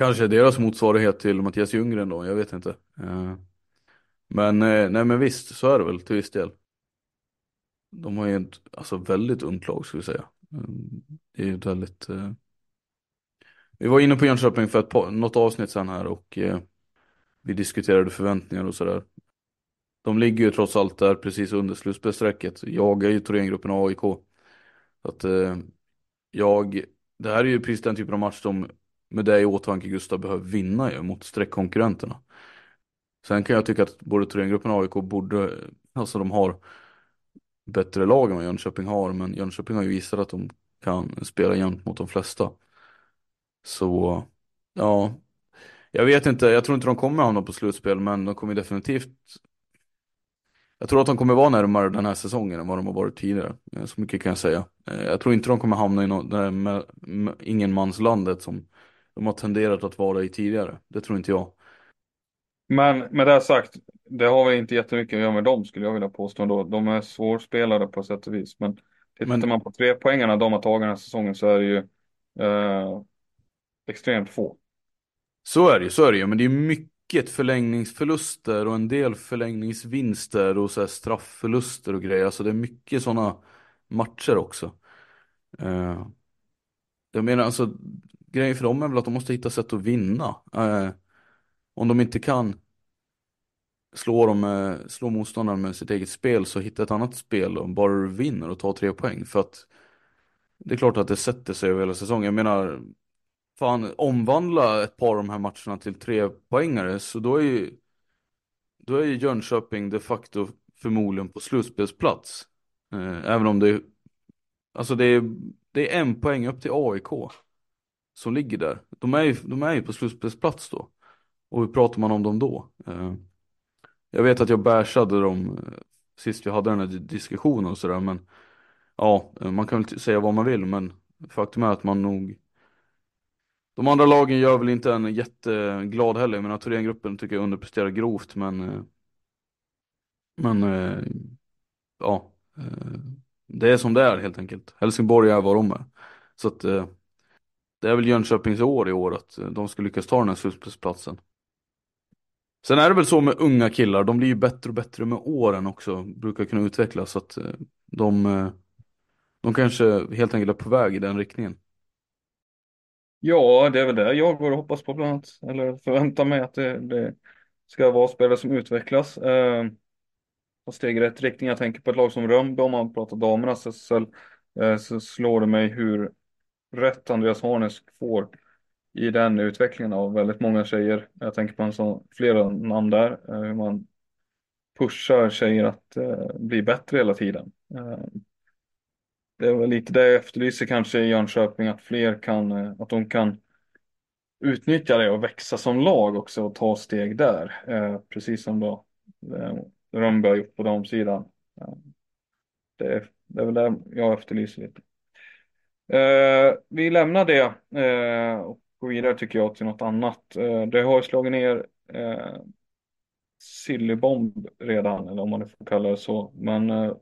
kanske deras motsvarighet till Mattias Ljunggren då, jag vet inte. Eh, men, eh, nej men visst, så är det väl till viss del. De har ju ett alltså, väldigt ungt lag skulle jag säga. Mm, det är ju väldigt... Eh, vi var inne på Jönköping för ett par, något avsnitt sen här och eh, vi diskuterade förväntningar och sådär. De ligger ju trots allt där precis under slutspelsstrecket. Jag är ju Thorengruppen AIK. Så att eh, jag, det här är ju precis den typen av match som med det i åtanke Gustav behöver vinna ju mot streckkonkurrenterna. Sen kan jag tycka att både Thorengruppen och AIK borde, alltså de har bättre lag än vad Jönköping har, men Jönköping har ju visat att de kan spela jämnt mot de flesta. Så, ja, jag vet inte, jag tror inte de kommer hamna på slutspel, men de kommer definitivt jag tror att de kommer vara närmare den här säsongen än vad de har varit tidigare. Så mycket kan jag säga. Eh, jag tror inte de kommer hamna i något, där med, med ingenmanslandet som de har tenderat att vara i tidigare. Det tror inte jag. Men med det sagt, det har vi inte jättemycket att göra med dem skulle jag vilja påstå ändå. De är svårspelade på sätt och vis. Men tittar men... man på tre poängarna de har tagit den här säsongen så är det ju eh, extremt få. Så är det ju, så är det ju. Men det är mycket förlängningsförluster och en del förlängningsvinster och så straffförluster och grejer. Alltså det är mycket sådana matcher också. Uh, jag menar alltså, grejen för dem är väl att de måste hitta sätt att vinna. Eh, om de inte kan slå, dem eh, slå motståndaren med sitt eget spel så hitta ett annat spel och bara du vinner och tar tre poäng. För att det är klart att det sätter sig över hela säsongen. Jag menar, fan omvandla ett par av de här matcherna till tre poängare så då är ju då är ju Jönköping de facto förmodligen på slutspelsplats. Eh, även om det är alltså det är, det är en poäng upp till AIK som ligger där. De är ju, de är ju på slutspelsplats då. Och hur pratar man om dem då? Eh, jag vet att jag bärsade dem eh, sist vi hade den här diskussionen och sådär men ja, eh, man kan väl säga vad man vill men faktum är att man nog de andra lagen gör väl inte en jätteglad heller. Jag menar Thorengruppen tycker jag underpresterar grovt men Men Ja Det är som det är helt enkelt. Helsingborg är vad de är. Så att det är väl Jönköpings år i år att eh, de ska lyckas ta den här slutspelsplatsen. Sen är det väl så med unga killar, de blir ju bättre och bättre med åren också, brukar kunna utvecklas så att eh, De, eh, de kanske helt enkelt är på väg i den riktningen. Ja, det är väl det jag går och hoppas på bland annat. Eller förväntar mig att det, det ska vara spelare som utvecklas. Eh, och steg i rätt riktning. Jag tänker på ett lag som Rönnby om man pratar damernas SSL. Eh, så slår det mig hur rätt Andreas Harnes får i den utvecklingen av väldigt många tjejer. Jag tänker på en sån, flera namn där. Eh, hur man pushar tjejer att eh, bli bättre hela tiden. Eh, det är väl lite det jag efterlyser kanske i Jönköping, att fler kan, eh, att de kan utnyttja det och växa som lag också och ta steg där. Eh, precis som då eh, Rönnby har gjort på de sidan. Eh, det, är, det är väl det jag efterlyser lite. Eh, vi lämnar det eh, och går vidare tycker jag till något annat. Eh, det har slagit ner eh, Sillybomb redan, eller om man nu får kalla det så. Men eh,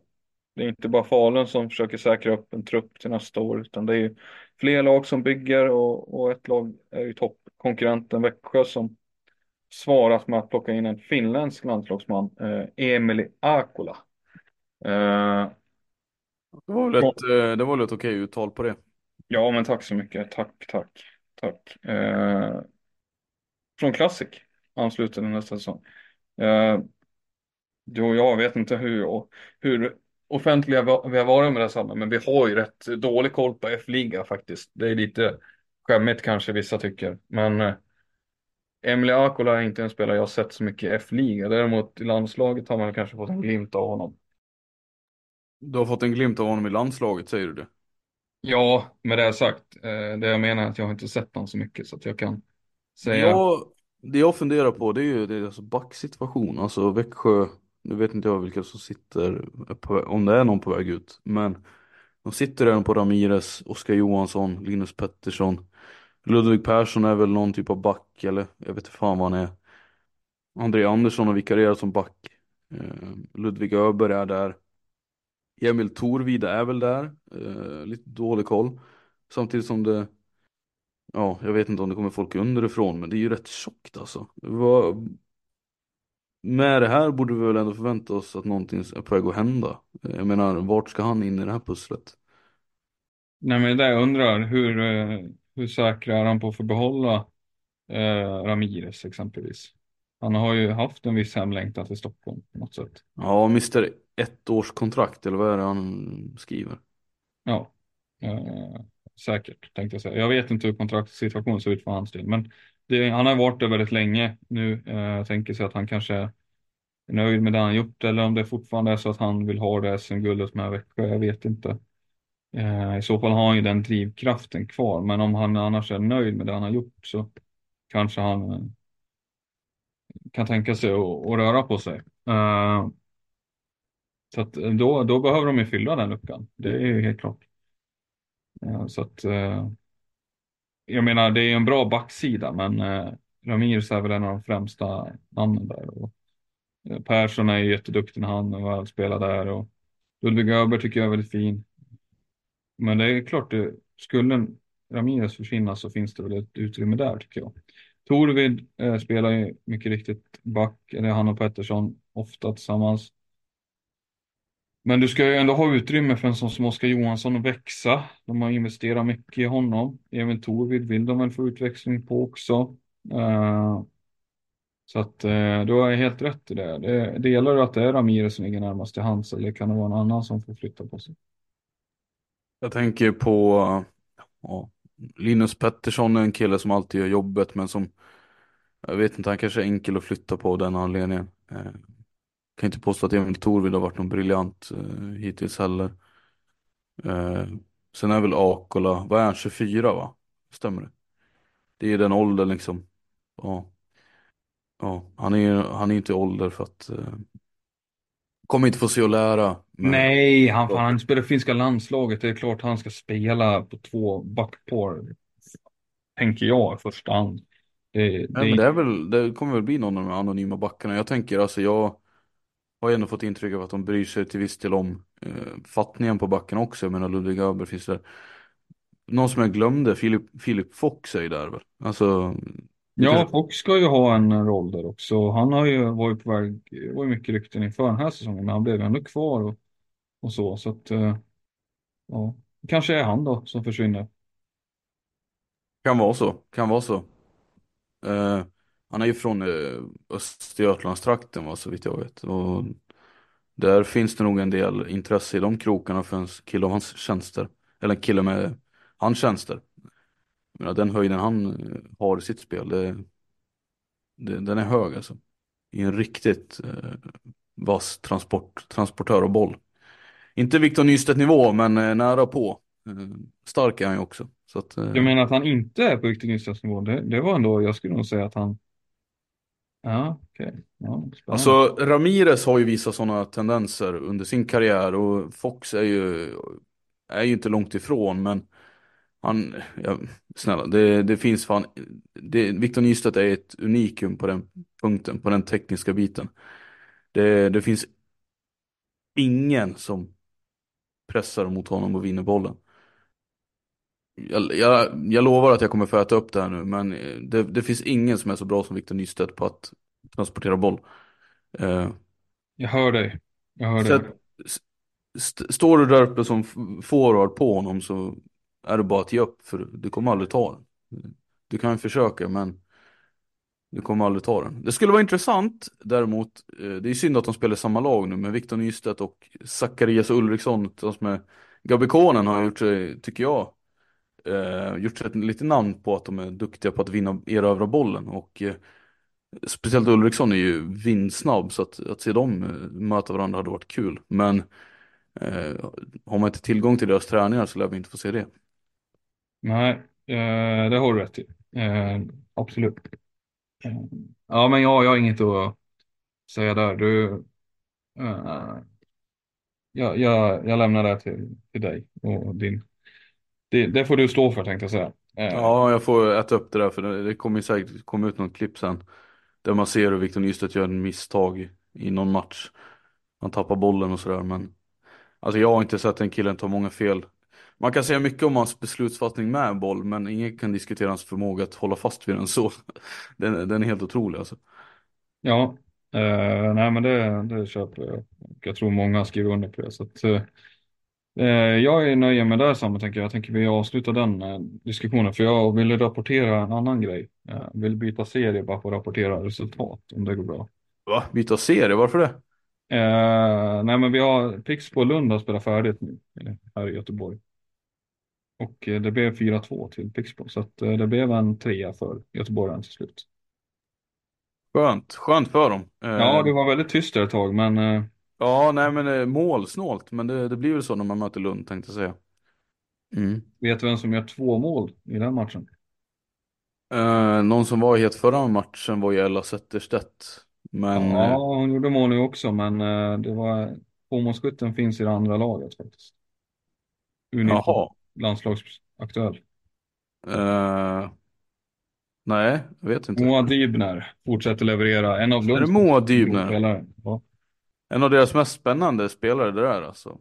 det är inte bara Falun som försöker säkra upp en trupp till nästa år, utan det är ju fler lag som bygger och, och ett lag är ju toppkonkurrenten Växjö som svarat med att plocka in en finländsk landslagsman, eh, Emeli Akola. Eh, det var väl ett, eh, det var väl ett okej uttal på det. ja, men tack så mycket. Tack, tack, tack. Eh, från Classic ansluter den nästa säsong. Eh, du och jag vet inte hur, och, hur offentliga vi har varit med det samma, men vi har ju rätt dålig koll på F-liga faktiskt. Det är lite skämmigt kanske vissa tycker, men eh, Emily Akola är inte en spelare jag har sett så mycket i F-liga. Däremot i landslaget har man kanske fått en glimt av honom. Du har fått en glimt av honom i landslaget, säger du det? Ja, med det sagt, eh, det jag menar är att jag har inte sett honom så mycket så att jag kan säga. Ja, det jag funderar på det är ju deras backsituation. Alltså Växjö, nu vet inte jag vilka som sitter, på, om det är någon på väg ut. Men de sitter redan på Ramirez, Oskar Johansson, Linus Pettersson. Ludvig Persson är väl någon typ av back, eller jag vet inte fan vad han är. André Andersson har vikarierat som back. Eh, Ludvig Öberg är där. Emil Torvida är väl där. Eh, lite dålig koll. Samtidigt som det Ja, jag vet inte om det kommer folk underifrån men det är ju rätt tjockt alltså. Vad... Med det här borde vi väl ändå förvänta oss att någonting är på väg att hända. Jag menar, vart ska han in i det här pusslet? Nej, men det jag undrar, hur, eh, hur säkra är han på att få behålla eh, Ramirez exempelvis? Han har ju haft en viss hemlängtan till Stockholm på något sätt. Ja, mister ett års kontrakt eller vad är det han skriver? Ja, eh, säkert tänkte jag säga. Jag vet inte hur kontraktssituationen ser ut för hans del, men det, han har varit där väldigt länge nu. Eh, tänker sig att han kanske är nöjd med det han gjort eller om det fortfarande är så att han vill ha det SM-guldet med Växjö. Jag vet inte. Eh, I så fall har han ju den drivkraften kvar, men om han annars är nöjd med det han har gjort så kanske han eh, kan tänka sig att, röra på sig. Uh, så att eh, då, då behöver de ju fylla den luckan. Det är ju helt klart. Uh, så att uh, jag menar, det är en bra backsida, men uh, Ramirez är väl en av de främsta namnen där. Och Persson är ju jätteduktig när han väl spelar där och Ludvig Öberg tycker jag är väldigt fin. Men det är klart, det, skulle Ramirez försvinna så finns det väl ett utrymme där tycker jag. Torvid eh, spelar ju mycket riktigt back, eller han och Pettersson ofta tillsammans. Men du ska ju ändå ha utrymme för en sån som Oskar Johansson att växa. De har investerat mycket i honom. Även Torvid vill de väl få utväxling på också. Eh, så att eh, du har helt rätt i det. det. Delar du att det är Ramirez som ligger närmast till hands eller kan det vara en annan som får flytta på sig? Jag tänker på ja, Linus Pettersson är en kille som alltid gör jobbet men som jag vet inte, han kanske är enkel att flytta på av den anledningen. Eh, kan inte påstå att Emil Torvid har varit någon briljant eh, hittills heller. Eh, sen är väl Akola, vad är han, 24 va? Stämmer det? Det är den åldern liksom. Ja. Ja, han är han är inte i ålder för att eh, kommer inte få se och lära. Men, Nej, han, fan, han spelar finska landslaget. Det är klart han ska spela på två backpar. Tänker jag i första hand. Det, Nej, men det, är väl, det kommer väl bli någon av de anonyma backarna. Jag tänker alltså jag har ändå fått intryck av att de bryr sig till viss del om eh, fattningen på backen också. Jag menar Ludvig Öberg finns där. Någon som jag glömde, Filip, Filip Fox är ju där väl? Alltså, Ja, Fox ska ju ha en roll där också. Han har ju varit på väg, det var ju mycket rykten inför den här säsongen, men han blev ändå kvar. Och och så. Så att, eh, ja, kanske är han då som försvinner. Kan vara så, kan vara så. Eh, han är ju från eh, Östergötlandstrakten va, så vitt jag vet. Och där finns det nog en del intresse i de krokarna för en kille av hans tjänster. Eller en kille med hans tjänster. Menar, den höjden han eh, har i sitt spel, det, det, den är hög alltså. I en riktigt eh, vass transport, transportör av boll. Inte Victor Nystedt nivå, men eh, nära på. Eh, stark är han ju också. Så att, eh, Jag menar att han inte är på Victor Nyströms nivå. Det, det var ändå, jag skulle nog säga att han... Ja, okej. Ja. Alltså Ramirez har ju visat sådana tendenser under sin karriär och Fox är ju, är ju inte långt ifrån men han, ja, snälla, det, det finns fan, det, Victor Nystedt är ett unikum på den punkten, på den tekniska biten. Det, det finns ingen som pressar mot honom och vinner bollen. Jag, jag, jag lovar att jag kommer få äta upp det här nu men det, det finns ingen som är så bra som Victor Nystedt på att transportera boll. Eh, Jag hör dig. Jag hör dig. att, st står du där uppe som forward på honom så är det bara att ge upp för du kommer aldrig ta den. Du kan försöka men du kommer aldrig ta den. Det skulle vara intressant däremot, eh, det är synd att de spelar i samma lag nu med Victor Nystedt och Zacharias Ulriksson tillsammans med Gabikonen har gjort sig, tycker jag, eh, gjort sig ett litet namn på att de är duktiga på att vinna, erövra bollen och eh, Speciellt Ulriksson är ju vindsnabb så att, att se dem eh, möta varandra hade varit kul. Men eh, har man inte tillgång till deras träningar så lär vi inte få se det. Nej, eh, det har du rätt i. Eh, absolut. Eh, ja, men jag, jag har inget att säga där. Du, eh, jag, jag, jag lämnar det till, till dig och din. Det, det får du stå för tänkte jag säga. Eh, Ja, jag får äta upp det där för det, det kommer säkert komma ut något klipp sen. Där man ser hur Victor Nystedt gör en misstag i någon match. Han tappar bollen och sådär men Alltså jag har inte sett den killen ta många fel. Man kan säga mycket om hans beslutsfattning med boll men ingen kan diskutera hans förmåga att hålla fast vid den så. Den, den är helt otrolig alltså. Ja, eh, nej men det, det köper jag. Jag tror många skriver under på det. Så att, eh, eh, jag är nöjd med det samma tänker jag. Jag tänker vi avslutar den eh, diskussionen för jag vill rapportera en annan grej. Jag vill byta serie bara för att rapportera resultat om det går bra. Va? Byta serie, varför det? Eh, nej men vi har Pixbo och Lund har spelat färdigt nu eh, här i Göteborg. Och eh, det blev 4-2 till Pixbo så att, eh, det blev en trea för Göteborg till slut. Skönt, skönt för dem. Eh, Ja, det var väldigt tyst där ett tag men Ja, nej men målsnålt, men det, det blir väl så när man möter Lund tänkte jag säga. Mm. vet du vem som gör två mål i den matchen? Eh, någon som var het förra matchen var ju Ella Zetterstedt. Men ja, hon gjorde mål nu också, men det var tvåmålsskytten finns i det andra laget faktiskt. U19, jaha. Landslagsaktuell. Eh, nej, jag vet inte. Moa Dybner fortsätter leverera. En av Är det Moa Dybner? Ja. En av deras mest spännande spelare det där alltså.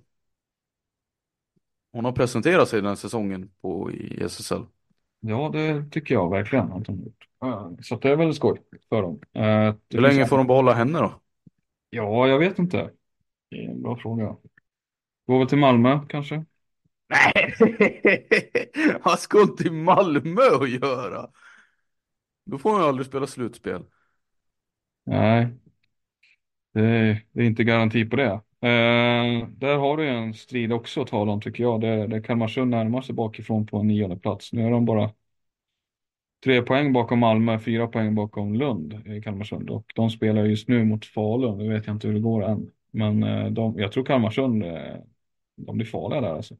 Hon har presenterat sig den här säsongen på, i SSL. ja, det tycker jag verkligen att hon gjort. Så det är väl skoj för dem. Eh, Hur länge får de behålla henne då? Ja, jag vet inte. Det är en bra fråga. Går väl till Malmö kanske? Nej, han ska inte till Malmö att göra. Då får han ju aldrig spela slutspel. Nej, det är, det är inte garanti på det. Eh, där har du en strid också att tala om tycker jag. Där, där Kalmarsund närmar sig bakifrån på en nionde plats. Nu är de bara tre poäng bakom Malmö, fyra poäng bakom Lund i Kalmarsund. Och de spelar just nu mot Falun. Nu vet jag inte hur det går än. Men eh, de, jag tror Kalmarsund, eh, de blir farliga där alltså.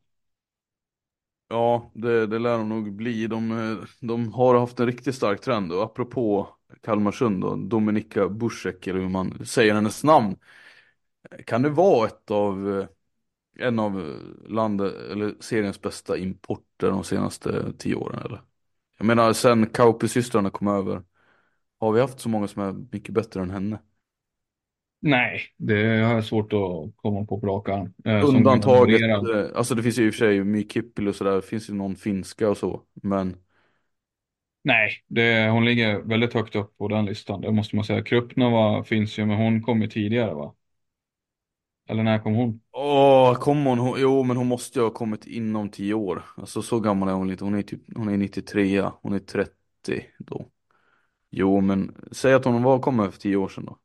Ja, det, det lär de nog bli. De, eh, de har haft en riktigt stark trend och apropå Kalmarsund och Dominika Busek eller hur man säger hennes namn. Kan det vara ett av eh, en av eh, landet eller seriens bästa importer de senaste tio åren eller? Jag menar sen Kauppi-systrarna kom över. Har vi haft så många som är mycket bättre än henne? Nej, det har jag svårt att komma på på rak arm. Eh, Undantaget, eh, alltså det finns ju i och för sig My Kippil och sådär, finns ju någon finska och så, men Nej, det, hon ligger väldigt högt upp på den listan. Det måste man säga. Krupnova finns ju, men hon kom ju tidigare va? Eller när kom hon? Åh, kom hon? hon? Jo, men hon måste ju ha kommit inom tio år. Alltså så gammal är hon inte. Hon är typ, hon är 93, hon är 30 då. Jo, men säg att hon var kommit för tio år sedan då.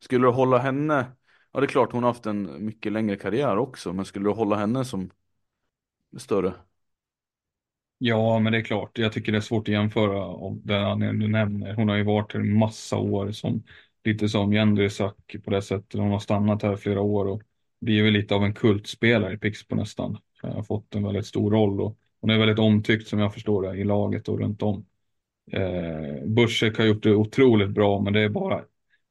Skulle du hålla henne, ja det är klart hon har haft en mycket längre karriär också, men skulle du hålla henne som större? Ja, men det är klart. Jag tycker det är svårt att jämföra av den anledningen du nämner. Hon har ju varit här en massa år som lite som Jendrisak på det sättet. Hon har stannat här flera år och blivit lite av en kultspelare i Pixbo nästan. Hon Har fått en väldigt stor roll och hon är väldigt omtyckt som jag förstår det i laget och runt om. Eh, Bursek har gjort det otroligt bra, men det är bara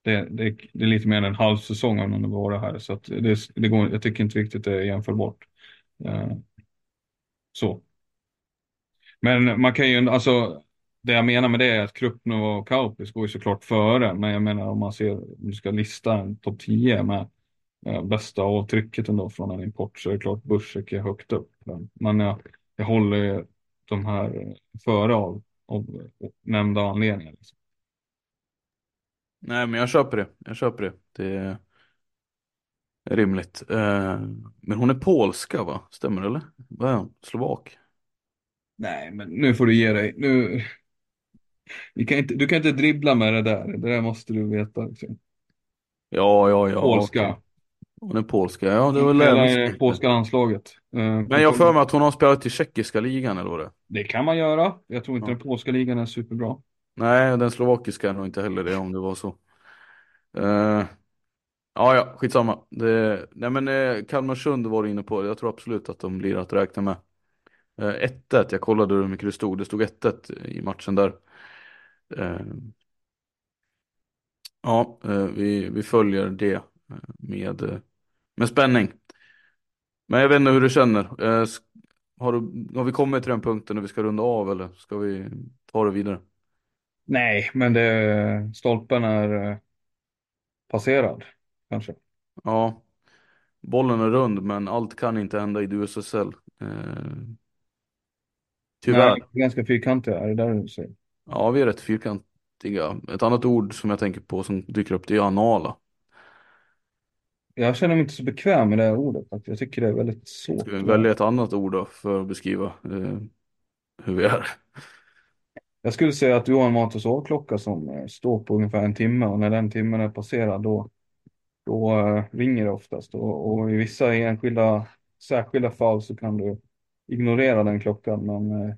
det, det, det är lite mer än en halv säsong av har varit här, så att det, det går, jag tycker inte riktigt det är jämförbart. Eh, så. Men man kan ju, alltså, det jag menar med det är att Krupno och Kaupis går ju såklart före, men jag menar om man ser, om du ska lista en topp 10 med eh, bästa avtrycket ändå från en import så är det klart Bursek är högt upp. Men jag, jag håller de här före av, av nämnda anledningar. Liksom. Nej, men jag köper det. Jag köper det. Det är rimligt. Eh, men hon är polska va? Stämmer det eller? Vad är hon? Slovak? Nej, men nu får du ge dig. Nu... Vi kan inte, du kan inte dribbla med det där. Det där måste du veta. Liksom. Ja, ja, ja. Polska. okej. Hon är polska, ja det var Spelar i polska landslaget. Eh, Men jag har för mig att hon har spelat i tjeckiska ligan eller vad det är. Det kan man göra. Jag tror inte Ja. den polska ligan är superbra. Nej, den slovakiska är nog inte heller det om det var så. Uh, ja, ja, skitsamma. Det, nej men uh, Kalmarsund var du inne på. Jag tror absolut att de blir att räkna med. Eh, uh, 1-1, jag kollade hur mycket det stod. Det stod 1-1 i matchen där. Eh, ja, eh, vi, vi följer det med, med spänning. Men jag vet inte hur du känner. Eh, har, du, har vi kommit till den punkten när vi ska runda av eller ska vi ta det vidare? Nej, men det, stolpen är eh, passerad. Kanske. Ja, bollen är rund men allt kan inte hända i USSL. Eh, tyvärr. Nej, ganska fyrkantiga. Är det där du säger? Ja, vi är rätt fyrkantiga. Ett annat ord som jag tänker på som dyker upp det är anala. Jag känner mig inte så bekväm med det här ordet. faktiskt. Jag tycker det är väldigt svårt. Ska vi välja ett annat ord då för att beskriva eh, hur vi är? Jag skulle säga att du har en mat och sovklocka som eh, står på ungefär en timme och när den timmen är passerad då, då eh, ringer det oftast. Och, och i vissa enskilda, särskilda fall så kan du ignorera den klockan. Men eh,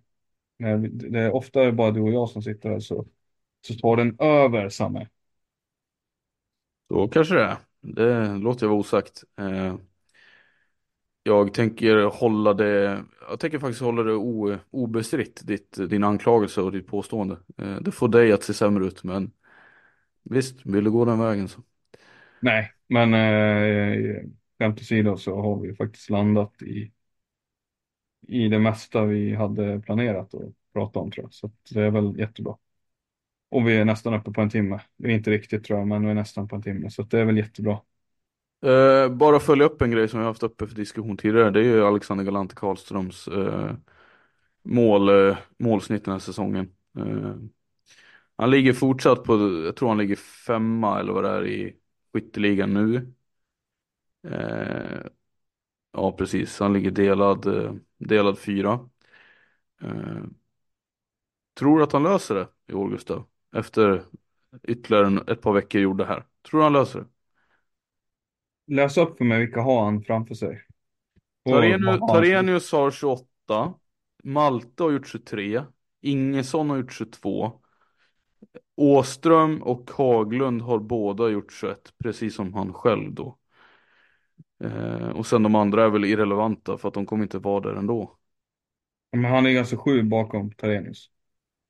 när det är ofta bara du och jag som sitter här så, så tar den över Samme. Så kanske det är. Det låter jag vara osagt. Jag tänker hålla det, jag tänker faktiskt hålla det o, obestritt, ditt, din anklagelse och ditt påstående. Eh, det får dig att se sämre ut, men visst, vill du gå den vägen så. Nej, men eh, skämt åsido så har vi faktiskt landat i, i det mesta vi hade planerat att prata om tror jag. Så det är väl jättebra. Och vi är nästan uppe på en timme. Vi är inte riktigt tror jag, men vi är nästan på en timme. Så det är väl jättebra. Uh, bara följa upp en grej som vi haft uppe för diskussion tidigare. Det är ju Alexander Galante Karlströms uh, mål, uh, målsnitt den här säsongen. Han ligger fortsatt på, jag tror han ligger femma eller vad det är i skytteligan nu. Ja precis, han ligger delad, delad fyra. Tror du att han löser det i år Gustav? Efter ytterligare en- ett par veckor gjorda här. Tror du han löser det? Läs upp för mig vilka har han framför sig. Tarenius, har han- Tarenius har 28. Malte har gjort 23. Ingesson har gjort 22. Åström och Haglund har båda gjort 21, precis som han själv då. Eh, och sen de andra är väl irrelevanta för att de kommer inte vara där ändå. Men han är ganska sju bakom Tarenius.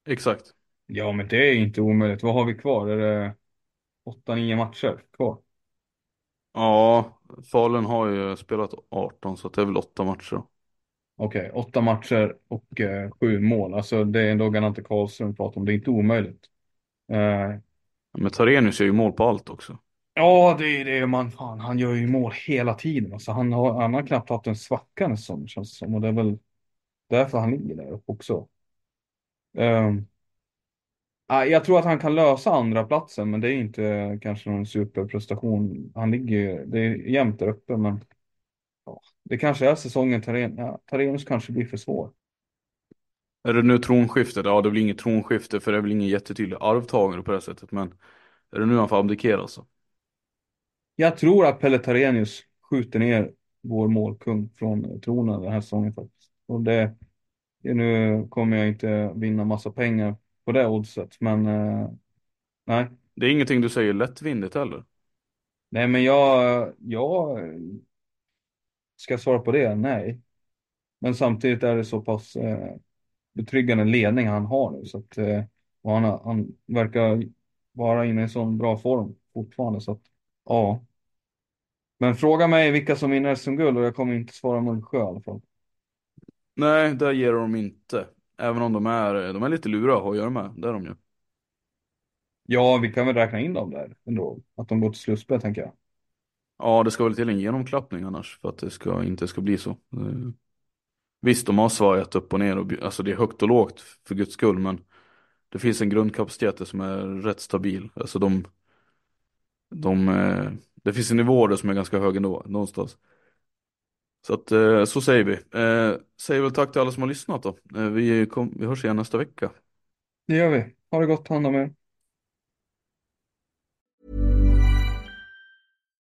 Exakt. Ja, men det är inte omöjligt. Vad har vi kvar? Är det åtta, nio matcher kvar? Ja, Falun har ju spelat 18 så det är väl åtta matcher. Okej, åtta matcher och eh, sju mål. Alltså det är ändå Ganante Karlström pratar om. Det är inte omöjligt. Eh, Men Tarenius gör ju mål på allt också. ja, det är det man. Fan, han gör ju mål hela tiden. Alltså, han, har, han har knappt haft en svacka säsong känns det som. Och det är väl därför han ligger där uppe också. Ah, Jag tror att han kan lösa andra platsen men det är inte kanske någon superprestation. Han ligger ju, det är jämnt där uppe men ja, det kanske är säsongen Taren, ja, Tarenius kanske blir för svår. Är det nu tronskiftet? Ja, det blir inget tronskifte för det är väl ingen jättetydlig arvtagare på det sättet. Men är det nu han får abdikera så? Jag tror att Pelle Tarenius skjuter ner vår målkung från tronen den här säsongen faktiskt. Och det nu kommer jag inte vinna massa pengar på det oddset men eh, nej. Det är ingenting du säger lättvindigt heller. Nej men jag, jag ska svara på det? Nej. Men samtidigt är det så pass eh, betryggande ledning han har nu så att eh, han, han verkar vara inne i sån bra form fortfarande så att ja. Men fråga mig vilka som vinner SM-guld och jag kommer inte svara Mullsjö i alla fall. Nej, där ger de inte. Även om de är, de är lite luriga att ha att göra med. Det är de ju. Ja, vi kan väl räkna in dem där ändå. Att de går till slutspel tänker jag. Ja, det ska väl till en genomklappning annars för att det ska, inte ska bli så. Eh, Visst, de har svajat upp och ner och alltså det är högt och lågt för guds skull, men det finns en grundkapacitet som är rätt stabil. Alltså de, de, eh, det finns en nivå där som är ganska hög ändå, någonstans. Så att, eh, så säger vi. Eh, säger väl tack till alla som har lyssnat då. Eh, vi, kom, vi hörs igen nästa vecka. Det gör vi. Ha det gott, hand om er.